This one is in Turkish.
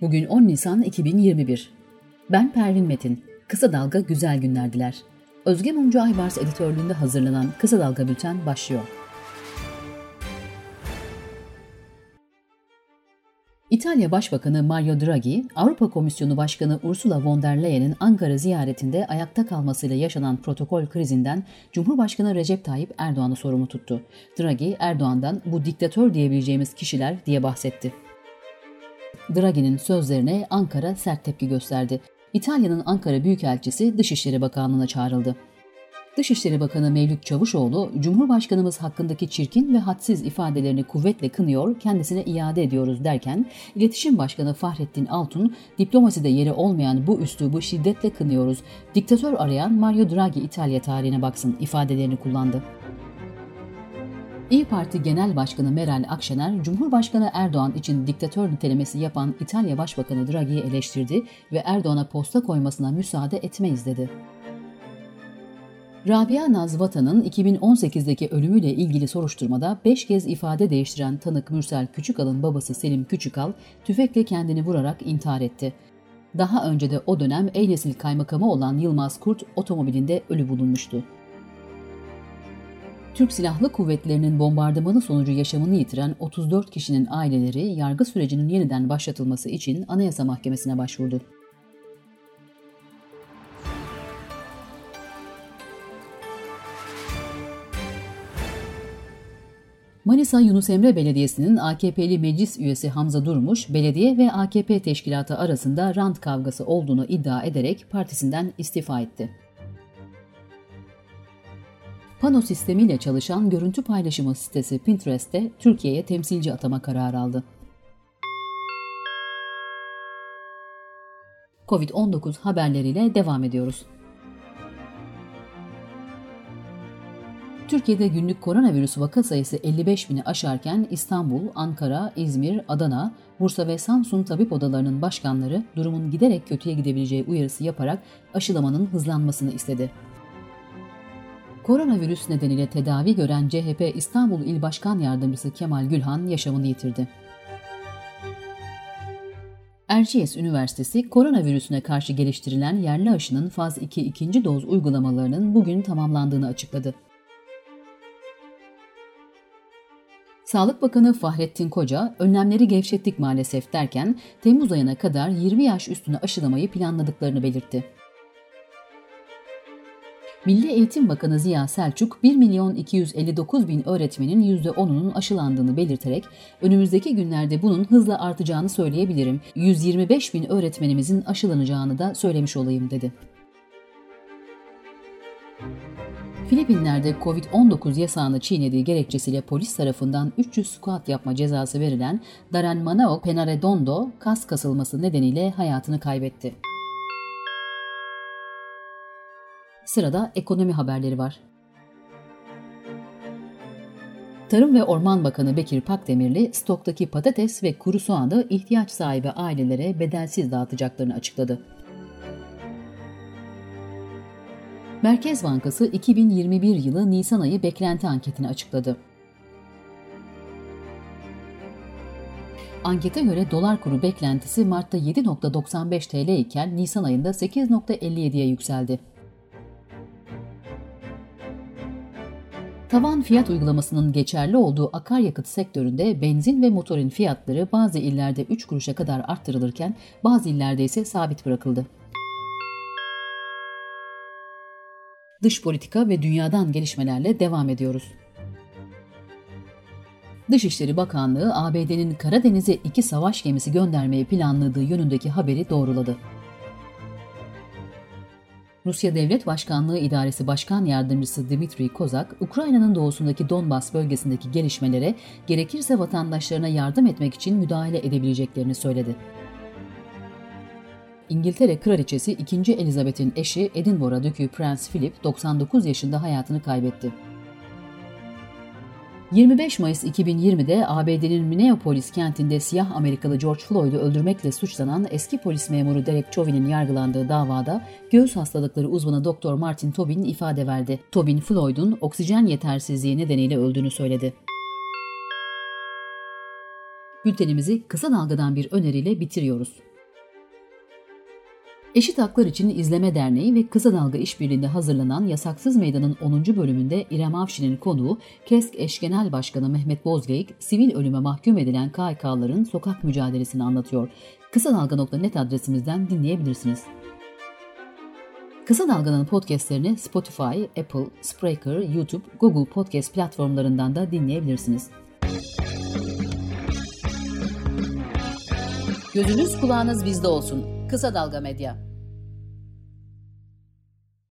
Bugün 10 Nisan 2021. Ben Pervin Metin. Kısa Dalga güzel günler diler. Özge Mumcu Aybars editörlüğünde hazırlanan Kısa Dalga Bülten başlıyor. İtalya Başbakanı Mario Draghi, Avrupa Komisyonu Başkanı Ursula von der Leyen'in Ankara ziyaretinde ayakta kalmasıyla yaşanan protokol krizinden Cumhurbaşkanı Recep Tayyip Erdoğan'ı sorumlu tuttu. Draghi, Erdoğan'dan bu diktatör diyebileceğimiz kişiler diye bahsetti. Draghi'nin sözlerine Ankara sert tepki gösterdi. İtalya'nın Ankara Büyükelçisi Dışişleri Bakanlığı'na çağrıldı. Dışişleri Bakanı Mevlüt Çavuşoğlu, Cumhurbaşkanımız hakkındaki çirkin ve hadsiz ifadelerini kuvvetle kınıyor, kendisine iade ediyoruz derken, İletişim Başkanı Fahrettin Altun, diplomaside yeri olmayan bu üslubu şiddetle kınıyoruz, diktatör arayan Mario Draghi İtalya tarihine baksın ifadelerini kullandı. İyi Parti Genel Başkanı Meral Akşener, Cumhurbaşkanı Erdoğan için diktatör nitelemesi yapan İtalya Başbakanı Draghi'yi eleştirdi ve Erdoğan'a posta koymasına müsaade etmeyiz dedi. Rabia Naz Vatan'ın 2018'deki ölümüyle ilgili soruşturmada 5 kez ifade değiştiren tanık Mürsel Küçükal'ın babası Selim Küçükal tüfekle kendini vurarak intihar etti. Daha önce de o dönem Eynesil kaymakamı olan Yılmaz Kurt otomobilinde ölü bulunmuştu. Türk Silahlı Kuvvetleri'nin bombardımanı sonucu yaşamını yitiren 34 kişinin aileleri yargı sürecinin yeniden başlatılması için Anayasa Mahkemesi'ne başvurdu. Manisa Yunus Emre Belediyesi'nin AKP'li meclis üyesi Hamza Durmuş, belediye ve AKP teşkilatı arasında rant kavgası olduğunu iddia ederek partisinden istifa etti. Pano sistemiyle çalışan görüntü paylaşımı sitesi Pinterest'te Türkiye'ye temsilci atama kararı aldı. Covid-19 haberleriyle devam ediyoruz. Türkiye'de günlük koronavirüs vaka sayısı 55 bini aşarken İstanbul, Ankara, İzmir, Adana, Bursa ve Samsun tabip odalarının başkanları durumun giderek kötüye gidebileceği uyarısı yaparak aşılamanın hızlanmasını istedi. Koronavirüs nedeniyle tedavi gören CHP İstanbul İl Başkan Yardımcısı Kemal Gülhan yaşamını yitirdi. Erciyes Üniversitesi koronavirüsüne karşı geliştirilen yerli aşının faz 2 ikinci doz uygulamalarının bugün tamamlandığını açıkladı. Sağlık Bakanı Fahrettin Koca, önlemleri gevşettik maalesef derken Temmuz ayına kadar 20 yaş üstüne aşılamayı planladıklarını belirtti. Milli Eğitim Bakanı Ziya Selçuk, 1 milyon 259 bin öğretmenin %10'unun aşılandığını belirterek, önümüzdeki günlerde bunun hızla artacağını söyleyebilirim, 125 bin öğretmenimizin aşılanacağını da söylemiş olayım dedi. Filipinler'de Covid-19 yasağını çiğnediği gerekçesiyle polis tarafından 300 squat yapma cezası verilen Darren Manao Penaredondo kas kasılması nedeniyle hayatını kaybetti. Sırada ekonomi haberleri var. Tarım ve Orman Bakanı Bekir Pakdemirli, stoktaki patates ve kuru soğanı ihtiyaç sahibi ailelere bedelsiz dağıtacaklarını açıkladı. Merkez Bankası 2021 yılı Nisan ayı beklenti anketini açıkladı. Ankete göre dolar kuru beklentisi Mart'ta 7.95 TL iken Nisan ayında 8.57'ye yükseldi. Tavan fiyat uygulamasının geçerli olduğu akaryakıt sektöründe benzin ve motorin fiyatları bazı illerde 3 kuruşa kadar arttırılırken bazı illerde ise sabit bırakıldı. Dış politika ve dünyadan gelişmelerle devam ediyoruz. Dışişleri Bakanlığı ABD'nin Karadeniz'e iki savaş gemisi göndermeyi planladığı yönündeki haberi doğruladı. Rusya Devlet Başkanlığı İdaresi Başkan Yardımcısı Dmitri Kozak, Ukrayna'nın doğusundaki Donbas bölgesindeki gelişmelere gerekirse vatandaşlarına yardım etmek için müdahale edebileceklerini söyledi. İngiltere Kraliçesi 2. Elizabeth'in eşi Edinburgh Dükü Prens Philip 99 yaşında hayatını kaybetti. 25 Mayıs 2020'de ABD'nin Minneapolis kentinde siyah Amerikalı George Floyd'u öldürmekle suçlanan eski polis memuru Derek Chauvin'in yargılandığı davada göğüs hastalıkları uzmanı Dr. Martin Tobin ifade verdi. Tobin, Floyd'un oksijen yetersizliği nedeniyle öldüğünü söyledi. Bültenimizi kısa dalgadan bir öneriyle bitiriyoruz. Eşit Haklar İçin İzleme Derneği ve Kısa Dalga İşbirliği'nde hazırlanan Yasaksız Meydan'ın 10. bölümünde İrem Avşin'in konuğu KESK Eş Genel Başkanı Mehmet Bozgeyik, sivil ölüme mahkum edilen KHK'ların sokak mücadelesini anlatıyor. Kısa Dalga.net adresimizden dinleyebilirsiniz. Kısa Dalga'nın podcastlerini Spotify, Apple, Spreaker, YouTube, Google Podcast platformlarından da dinleyebilirsiniz. Gözünüz kulağınız bizde olsun. Kısa Dalga Medya.